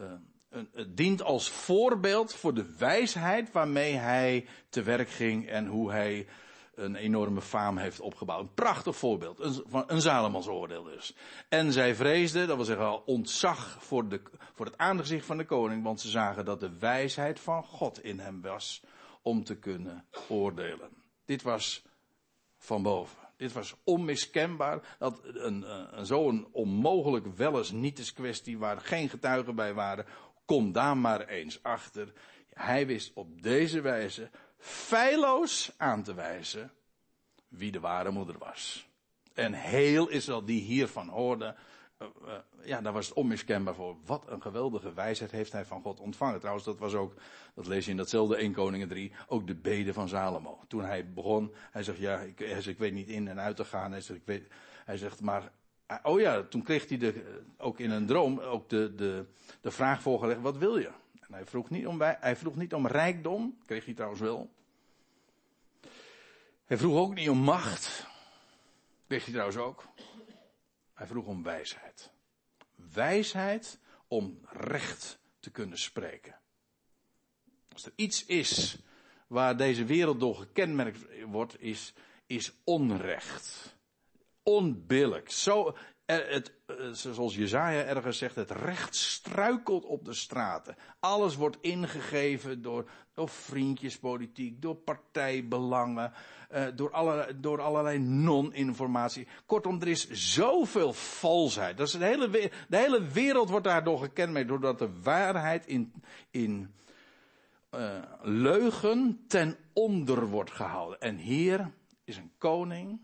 uh, een, het dient als voorbeeld voor de wijsheid waarmee hij te werk ging en hoe hij een enorme faam heeft opgebouwd. Een prachtig voorbeeld. Een, een Salomons oordeel dus. En zij vreesden, dat wil zeggen al ontzag voor, de, voor het aangezicht van de koning, want ze zagen dat de wijsheid van God in hem was om te kunnen oordelen. Dit was van boven. Dit was onmiskenbaar. Dat een, een, zo'n onmogelijk wel eens niet kwestie waar geen getuigen bij waren. Kom daar maar eens achter. Hij wist op deze wijze feilloos aan te wijzen wie de ware moeder was. En heel Israël die hiervan hoorde, ja, daar was het onmiskenbaar voor. Wat een geweldige wijsheid heeft hij van God ontvangen. Trouwens, dat was ook, dat lees je in datzelfde 1 Koningen 3, ook de bede van Salomo. Toen hij begon, hij zegt, ja, ik, hij zegt, ik weet niet in en uit te gaan. Hij zegt, ik weet, hij zegt maar, oh ja, toen kreeg hij de, ook in een droom ook de, de, de vraag voorgelegd, wat wil je? En hij vroeg niet om, hij vroeg niet om rijkdom, kreeg hij trouwens wel. Hij vroeg ook niet om macht, kreeg hij trouwens ook. Hij vroeg om wijsheid. Wijsheid om recht te kunnen spreken. Als er iets is waar deze wereld door gekenmerkt wordt, is, is onrecht. Onbillijk. Zo, het, eh, zoals Jezaja ergens zegt, het recht struikelt op de straten. Alles wordt ingegeven door, door vriendjespolitiek, door partijbelangen, eh, door, alle, door allerlei non-informatie. Kortom, er is zoveel valsheid. Dat is de, hele, de hele wereld wordt daardoor gekenmerkt, doordat de waarheid in, in uh, leugen ten onder wordt gehouden. En hier is een koning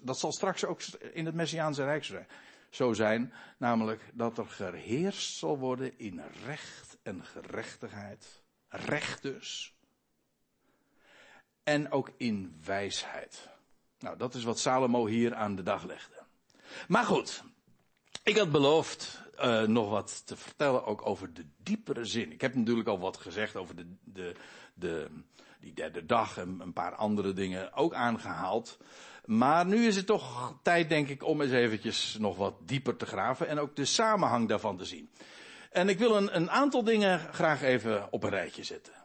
dat zal straks ook in het Messiaanse Rijk zo zijn. Namelijk dat er geheerst zal worden in recht en gerechtigheid. Recht dus. En ook in wijsheid. Nou, dat is wat Salomo hier aan de dag legde. Maar goed, ik had beloofd uh, nog wat te vertellen ook over de diepere zin. Ik heb natuurlijk al wat gezegd over de, de, de, die derde dag en een paar andere dingen ook aangehaald. Maar nu is het toch tijd, denk ik, om eens eventjes nog wat dieper te graven en ook de samenhang daarvan te zien. En ik wil een, een aantal dingen graag even op een rijtje zetten.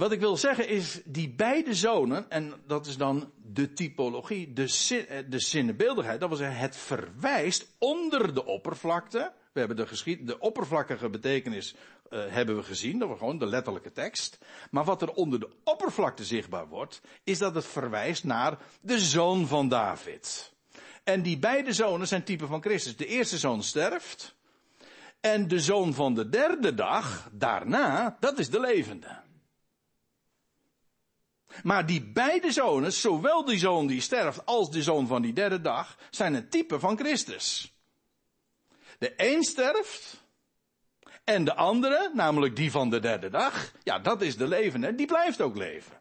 Wat ik wil zeggen is, die beide zonen, en dat is dan de typologie, de, eh, de zinnebeeldigheid, dat wil zeggen, het verwijst onder de oppervlakte. We hebben de, geschied, de oppervlakkige betekenis uh, hebben we gezien, dat was gewoon de letterlijke tekst. Maar wat er onder de oppervlakte zichtbaar wordt, is dat het verwijst naar de zoon van David. En die beide zonen zijn typen van Christus. De eerste zoon sterft. En de zoon van de derde dag, daarna, dat is de levende. Maar die beide zonen, zowel die zoon die sterft als de zoon van die derde dag, zijn een type van Christus. De een sterft en de andere, namelijk die van de derde dag, ja, dat is de levende, die blijft ook leven.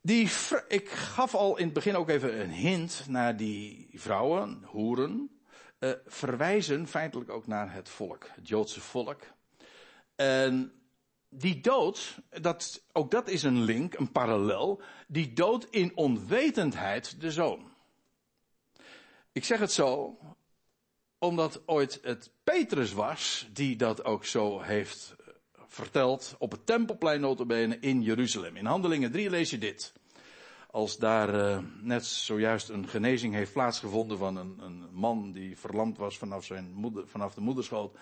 Die, ik gaf al in het begin ook even een hint naar die vrouwen, hoeren, uh, verwijzen feitelijk ook naar het volk, het Joodse volk. En die dood, dat, ook dat is een link, een parallel, die dood in onwetendheid de zoon. Ik zeg het zo, omdat ooit het Petrus was die dat ook zo heeft eh, verteld op het tempelplein notabene in Jeruzalem. In Handelingen 3 lees je dit. Als daar uh, net zojuist een genezing heeft plaatsgevonden van een, een man die verlamd was vanaf, zijn moeder, vanaf de moederschoot.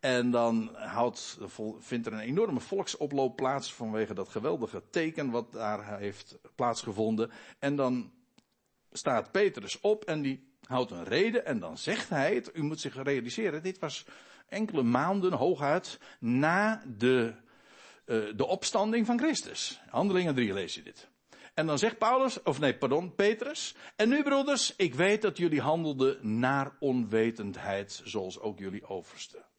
En dan houdt, vindt er een enorme volksoploop plaats vanwege dat geweldige teken wat daar heeft plaatsgevonden. En dan staat Petrus op en die houdt een reden en dan zegt hij. U moet zich realiseren, dit was enkele maanden hooguit na de, uh, de opstanding van Christus. Handelingen 3 lees je dit. En dan zegt Paulus, of nee, pardon, Petrus. En nu broeders, ik weet dat jullie handelden naar onwetendheid, zoals ook jullie oversten.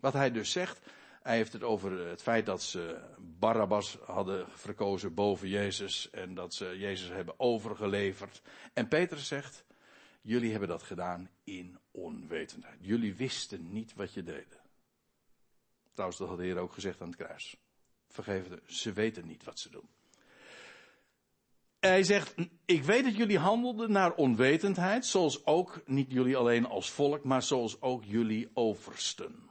Wat hij dus zegt, hij heeft het over het feit dat ze Barabbas hadden verkozen boven Jezus en dat ze Jezus hebben overgeleverd. En Petrus zegt, Jullie hebben dat gedaan in onwetendheid. Jullie wisten niet wat je deden. Trouwens, dat had de Heer ook gezegd aan het kruis. Vergeven ze weten niet wat ze doen. hij zegt, ik weet dat jullie handelden naar onwetendheid, zoals ook, niet jullie alleen als volk, maar zoals ook jullie oversten.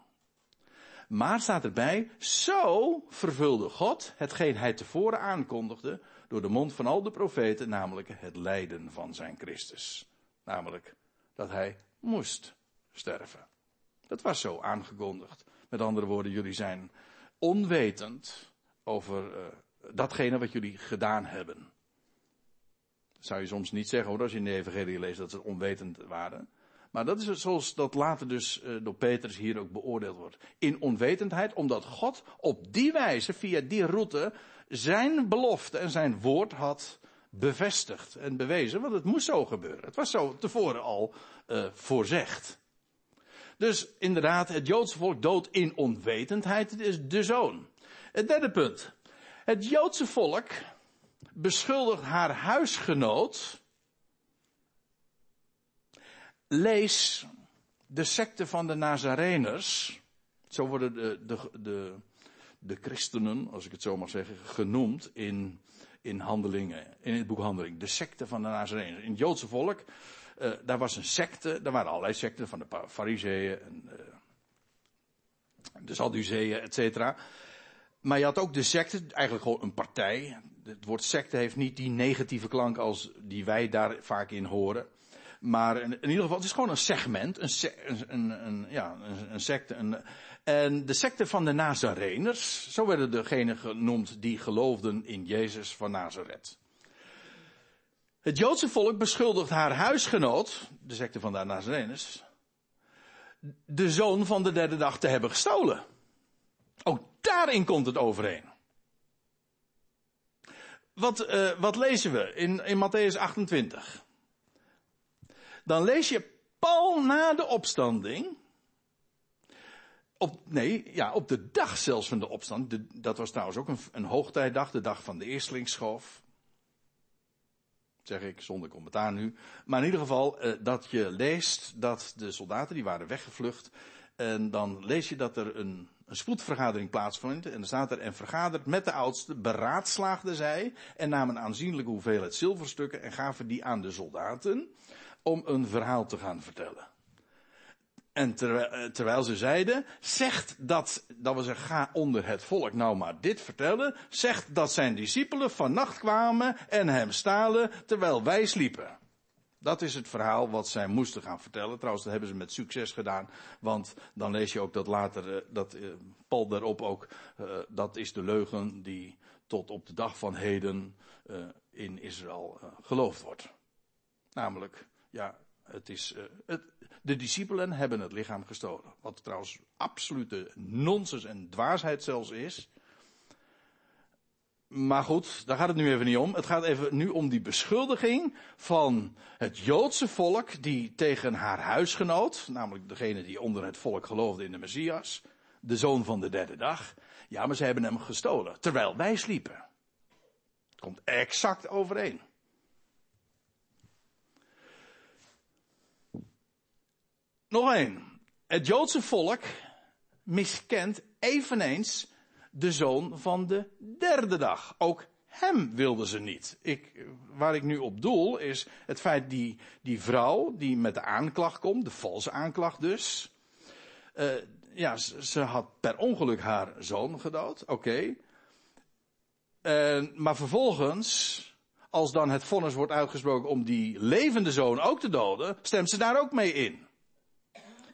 Maar staat erbij, zo vervulde God hetgeen hij tevoren aankondigde door de mond van al de profeten, namelijk het lijden van zijn Christus. Namelijk dat hij moest sterven. Dat was zo aangekondigd. Met andere woorden, jullie zijn onwetend over uh, datgene wat jullie gedaan hebben. Zou je soms niet zeggen hoor, als je in de Evangelie leest dat ze onwetend waren. Maar dat is zoals dat later dus uh, door Petrus hier ook beoordeeld wordt. In onwetendheid, omdat God op die wijze, via die route, zijn belofte en zijn woord had bevestigd en bewezen. Want het moest zo gebeuren. Het was zo tevoren al uh, voorzegd. Dus inderdaad, het Joodse volk doodt in onwetendheid. Het is de zoon. Het derde punt. Het Joodse volk beschuldigt haar huisgenoot. Lees de secte van de Nazareners. Zo worden de, de, de, de christenen, als ik het zo mag zeggen, genoemd in, in handelingen, in het boek Handeling. De secte van de Nazareners. In het Joodse volk uh, daar was een secte, er waren allerlei secten van de fariseeën en uh, de Sadduceeën, et cetera. Maar je had ook de secte, eigenlijk gewoon een partij. Het woord secte heeft niet die negatieve klank als die wij daar vaak in horen. Maar in, ieder geval, het is gewoon een segment, een, een, een ja, een, secte. En de secte van de Nazareners, zo werden degenen genoemd die geloofden in Jezus van Nazareth. Het Joodse volk beschuldigt haar huisgenoot, de secte van de Nazarenus, de zoon van de derde dag te hebben gestolen. Ook daarin komt het overeen. Wat, uh, wat lezen we in, in Matthäus 28? Dan lees je pal na de opstanding. Op, nee, ja, op de dag zelfs van de opstand. dat was trouwens ook een, een hoogtijdag, de dag van de eerstlingsschoof zeg ik zonder commentaar nu. Maar in ieder geval uh, dat je leest dat de soldaten die waren weggevlucht. En dan lees je dat er een, een spoedvergadering plaatsvindt. En dan staat er en vergaderd met de oudste, beraadslaagden zij en namen aanzienlijke hoeveelheid zilverstukken en gaven die aan de soldaten om een verhaal te gaan vertellen. En terwijl, eh, terwijl ze zeiden, zegt dat, dat we zeggen, ga onder het volk nou maar dit vertellen, zegt dat zijn discipelen vannacht kwamen en hem stalen terwijl wij sliepen. Dat is het verhaal wat zij moesten gaan vertellen. Trouwens, dat hebben ze met succes gedaan. Want dan lees je ook dat later, eh, dat uh, Paul daarop ook, dat is de leugen die tot op de dag van heden in Israël geloofd wordt. Namelijk, ja, het is, het, de discipelen hebben het lichaam gestolen. Wat trouwens absolute nonsens en dwaasheid zelfs is. Maar goed, daar gaat het nu even niet om. Het gaat even nu om die beschuldiging van het Joodse volk die tegen haar huisgenoot, namelijk degene die onder het volk geloofde in de Messias, de zoon van de derde dag, ja, maar ze hebben hem gestolen, terwijl wij sliepen. Het komt exact overeen. Nog één. Het Joodse volk miskent eveneens de zoon van de derde dag. Ook hem wilden ze niet. Ik, waar ik nu op doel is het feit die, die vrouw die met de aanklacht komt, de valse aanklacht dus. Uh, ja, ze, had per ongeluk haar zoon gedood, oké. Uh, maar vervolgens, als dan het vonnis wordt uitgesproken om die levende zoon ook te doden, stemt ze daar ook mee in.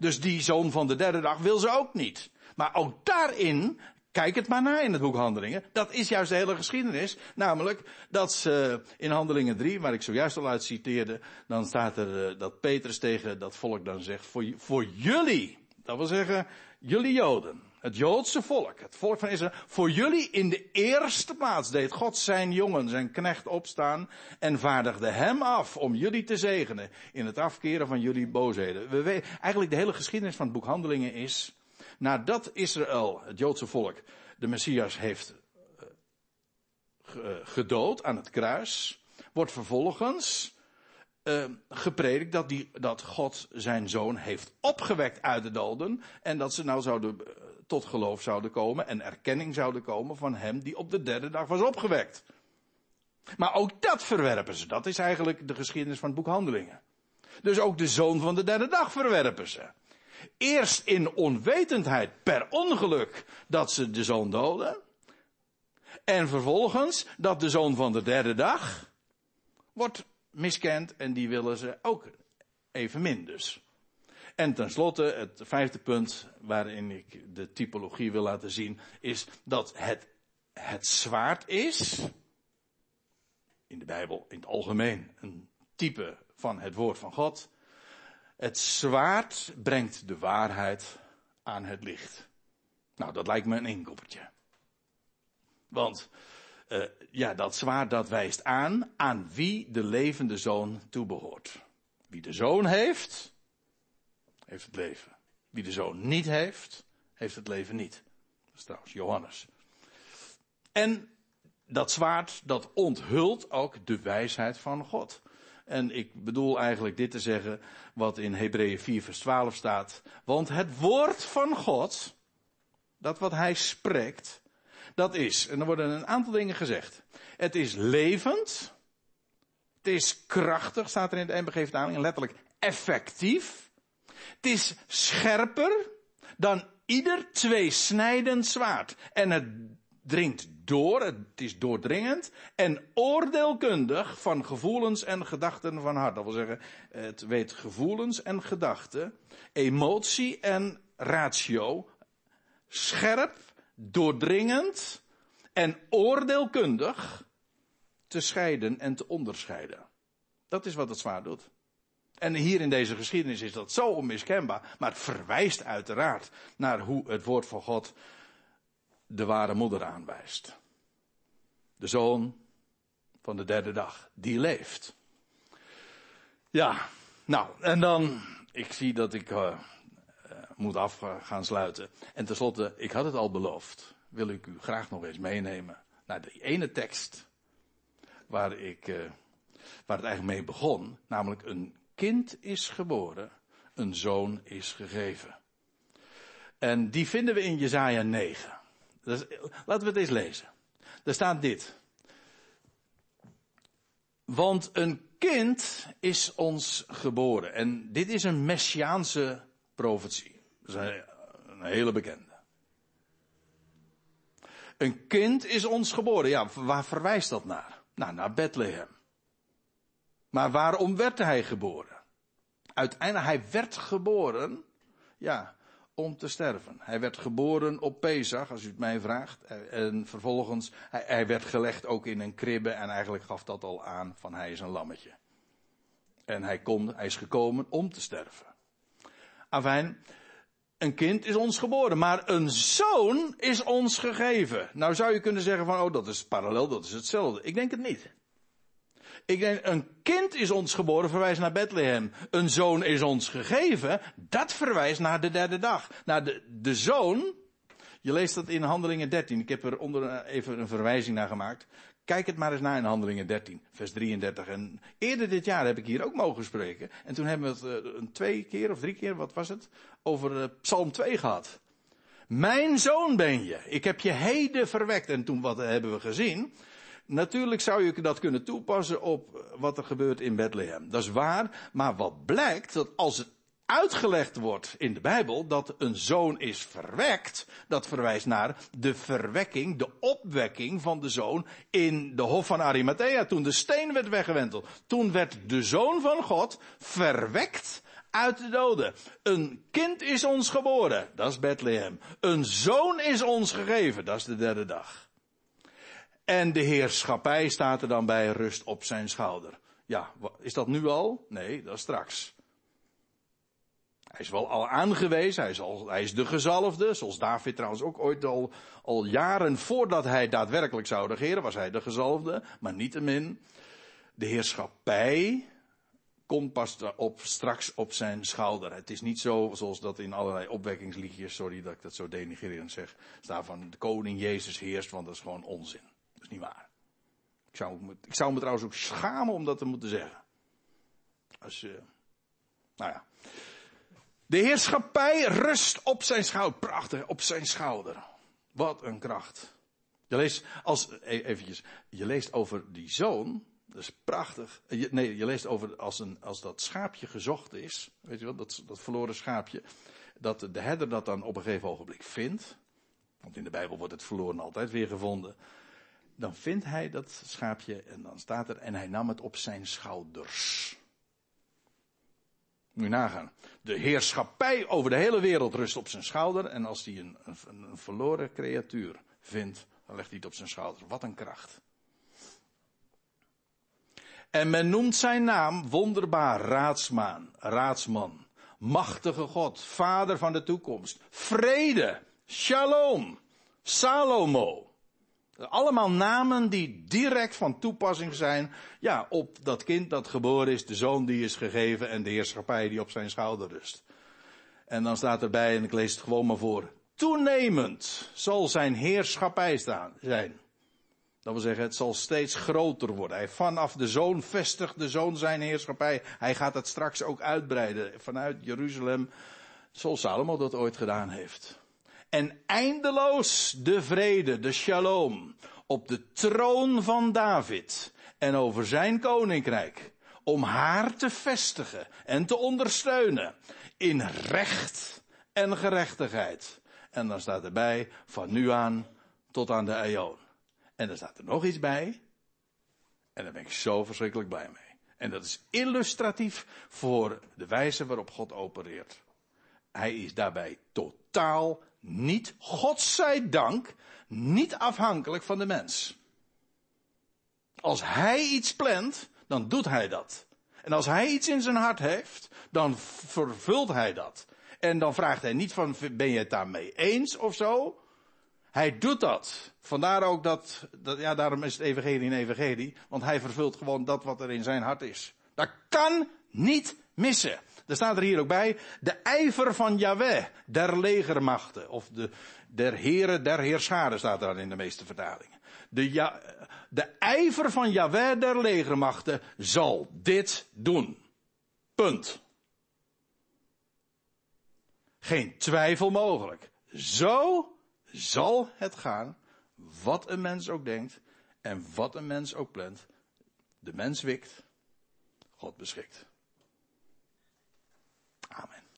Dus die zoon van de derde dag wil ze ook niet. Maar ook daarin, kijk het maar na in het boek Handelingen, dat is juist de hele geschiedenis. Namelijk dat ze in Handelingen 3, waar ik zojuist al uit citeerde, dan staat er uh, dat Petrus tegen dat volk dan zegt, voor, voor jullie, dat wil zeggen, jullie Joden, het Joodse volk, het volk van Israël, voor jullie in de eerste plaats deed God zijn jongen, zijn knecht opstaan en vaardigde hem af om jullie te zegenen in het afkeren van jullie boosheden. We weten, eigenlijk de hele geschiedenis van het boek Handelingen is, nadat Israël, het Joodse volk, de Messias heeft uh, gedood aan het kruis, wordt vervolgens uh, gepredikt dat, die, dat God zijn zoon heeft opgewekt uit de doden en dat ze nou zouden tot geloof zouden komen en erkenning zouden komen van hem die op de derde dag was opgewekt. Maar ook dat verwerpen ze. Dat is eigenlijk de geschiedenis van het boek Handelingen. Dus ook de zoon van de derde dag verwerpen ze. Eerst in onwetendheid per ongeluk dat ze de zoon doden. En vervolgens dat de zoon van de derde dag wordt miskend en die willen ze ook evenmin dus. En tenslotte, het vijfde punt waarin ik de typologie wil laten zien, is dat het, het zwaard is, in de Bijbel in het algemeen, een type van het woord van God. Het zwaard brengt de waarheid aan het licht. Nou, dat lijkt me een inkoppertje. Want uh, ja, dat zwaard dat wijst aan aan wie de levende zoon toebehoort. Wie de zoon heeft, heeft het leven. Wie de zoon niet heeft, heeft het leven niet. Dat is trouwens Johannes. En dat zwaard, dat onthult ook de wijsheid van God. En ik bedoel eigenlijk dit te zeggen wat in Hebreeën 4 vers 12 staat. Want het woord van God, dat wat hij spreekt, dat is, en er worden een aantal dingen gezegd. Het is levend. Het is krachtig, staat er in de MBG-vertaling, letterlijk effectief. Het is scherper dan ieder tweesnijdend zwaard. En het dringt door, het is doordringend en oordeelkundig van gevoelens en gedachten van hart. Dat wil zeggen, het weet gevoelens en gedachten, emotie en ratio, scherp, doordringend en oordeelkundig te scheiden en te onderscheiden. Dat is wat het zwaar doet. En hier in deze geschiedenis is dat zo onmiskenbaar, maar het verwijst uiteraard naar hoe het woord van God de ware moeder aanwijst. De zoon van de derde dag, die leeft. Ja, nou, en dan, ik zie dat ik uh, moet af gaan sluiten. En tenslotte, ik had het al beloofd, wil ik u graag nog eens meenemen naar de ene tekst waar ik, uh, waar het eigenlijk mee begon, namelijk een kind is geboren, een zoon is gegeven. En die vinden we in Jezaja 9. Dus, laten we het eens lezen. Daar staat dit. Want een kind is ons geboren. En dit is een messiaanse profetie. Een hele bekende. Een kind is ons geboren. Ja, waar verwijst dat naar? Nou, naar Bethlehem. Maar waarom werd hij geboren? Uiteindelijk, hij werd geboren. Ja, om te sterven. Hij werd geboren op Pesach, als u het mij vraagt. En vervolgens, hij, werd gelegd ook in een kribbe en eigenlijk gaf dat al aan van hij is een lammetje. En hij, kon, hij is gekomen om te sterven. Afijn, een kind is ons geboren, maar een zoon is ons gegeven. Nou zou je kunnen zeggen van, oh dat is parallel, dat is hetzelfde. Ik denk het niet. Ik denk, een kind is ons geboren, verwijst naar Bethlehem. Een zoon is ons gegeven, dat verwijst naar de derde dag. Naar de, de zoon, je leest dat in Handelingen 13. Ik heb er onder even een verwijzing naar gemaakt. Kijk het maar eens na in Handelingen 13, vers 33. En eerder dit jaar heb ik hier ook mogen spreken. En toen hebben we het uh, een twee keer of drie keer, wat was het, over uh, Psalm 2 gehad. Mijn zoon ben je. Ik heb je heden verwekt. En toen wat hebben we gezien? Natuurlijk zou je dat kunnen toepassen op wat er gebeurt in Bethlehem. Dat is waar, maar wat blijkt, dat als het uitgelegd wordt in de Bijbel dat een zoon is verwekt, dat verwijst naar de verwekking, de opwekking van de zoon in de hof van Arimathea, toen de steen werd weggewenteld. Toen werd de zoon van God verwekt uit de doden. Een kind is ons geboren, dat is Bethlehem. Een zoon is ons gegeven, dat is de derde dag. En de heerschappij staat er dan bij rust op zijn schouder. Ja, is dat nu al? Nee, dat is straks. Hij is wel al aangewezen, hij is, al, hij is de gezalfde, zoals David trouwens ook ooit al, al jaren voordat hij daadwerkelijk zou regeren, was hij de gezalfde, maar niettemin, de heerschappij komt pas op, straks op zijn schouder. Het is niet zo zoals dat in allerlei opwekkingsliedjes, sorry dat ik dat zo denigrerend zeg, staat van de koning Jezus heerst, want dat is gewoon onzin. Is niet waar. Ik zou, me, ik zou me trouwens ook schamen om dat te moeten zeggen. Als je, nou ja. De heerschappij rust op zijn schouder. Prachtig, op zijn schouder. Wat een kracht. Je leest, als, e- eventjes, je leest over die zoon, dat is prachtig. Je, nee, je leest over als, een, als dat schaapje gezocht is, weet je wel, dat, dat verloren schaapje, dat de herder dat dan op een gegeven ogenblik vindt, want in de Bijbel wordt het verloren altijd weer gevonden, dan vindt hij dat schaapje en dan staat er, en hij nam het op zijn schouders. Je nagaan. De heerschappij over de hele wereld rust op zijn schouder. En als hij een, een, een verloren creatuur vindt, dan legt hij het op zijn schouder. Wat een kracht. En men noemt zijn naam wonderbaar raadsman, raadsman, machtige God, vader van de toekomst, vrede, shalom, Salomo. Allemaal namen die direct van toepassing zijn ja, op dat kind dat geboren is, de zoon die is gegeven en de heerschappij die op zijn schouder rust. En dan staat erbij, en ik lees het gewoon maar voor, toenemend zal zijn heerschappij staan, zijn. Dat wil zeggen, het zal steeds groter worden. Hij, vanaf de zoon vestigt de zoon zijn heerschappij. Hij gaat het straks ook uitbreiden vanuit Jeruzalem, zoals Salomo dat ooit gedaan heeft. En eindeloos de vrede, de shalom, op de troon van David en over zijn koninkrijk. Om haar te vestigen en te ondersteunen in recht en gerechtigheid. En dan staat erbij van nu aan tot aan de eeuw. En dan staat er nog iets bij. En daar ben ik zo verschrikkelijk blij mee. En dat is illustratief voor de wijze waarop God opereert. Hij is daarbij totaal niet, God dank, niet afhankelijk van de mens. Als hij iets plant, dan doet hij dat. En als hij iets in zijn hart heeft, dan vervult hij dat. En dan vraagt hij niet van, ben je het daarmee eens of zo? Hij doet dat. Vandaar ook dat, dat, ja, daarom is het evangelie een evangelie. Want hij vervult gewoon dat wat er in zijn hart is. Dat kan niet missen. Er staat er hier ook bij, de ijver van Yahweh, der legermachten. Of de, der heren, der heerscharen staat daar in de meeste vertalingen. De, ja, de ijver van Yahweh, der legermachten, zal dit doen. Punt. Geen twijfel mogelijk. Zo zal het gaan, wat een mens ook denkt en wat een mens ook plant. De mens wikt, God beschikt.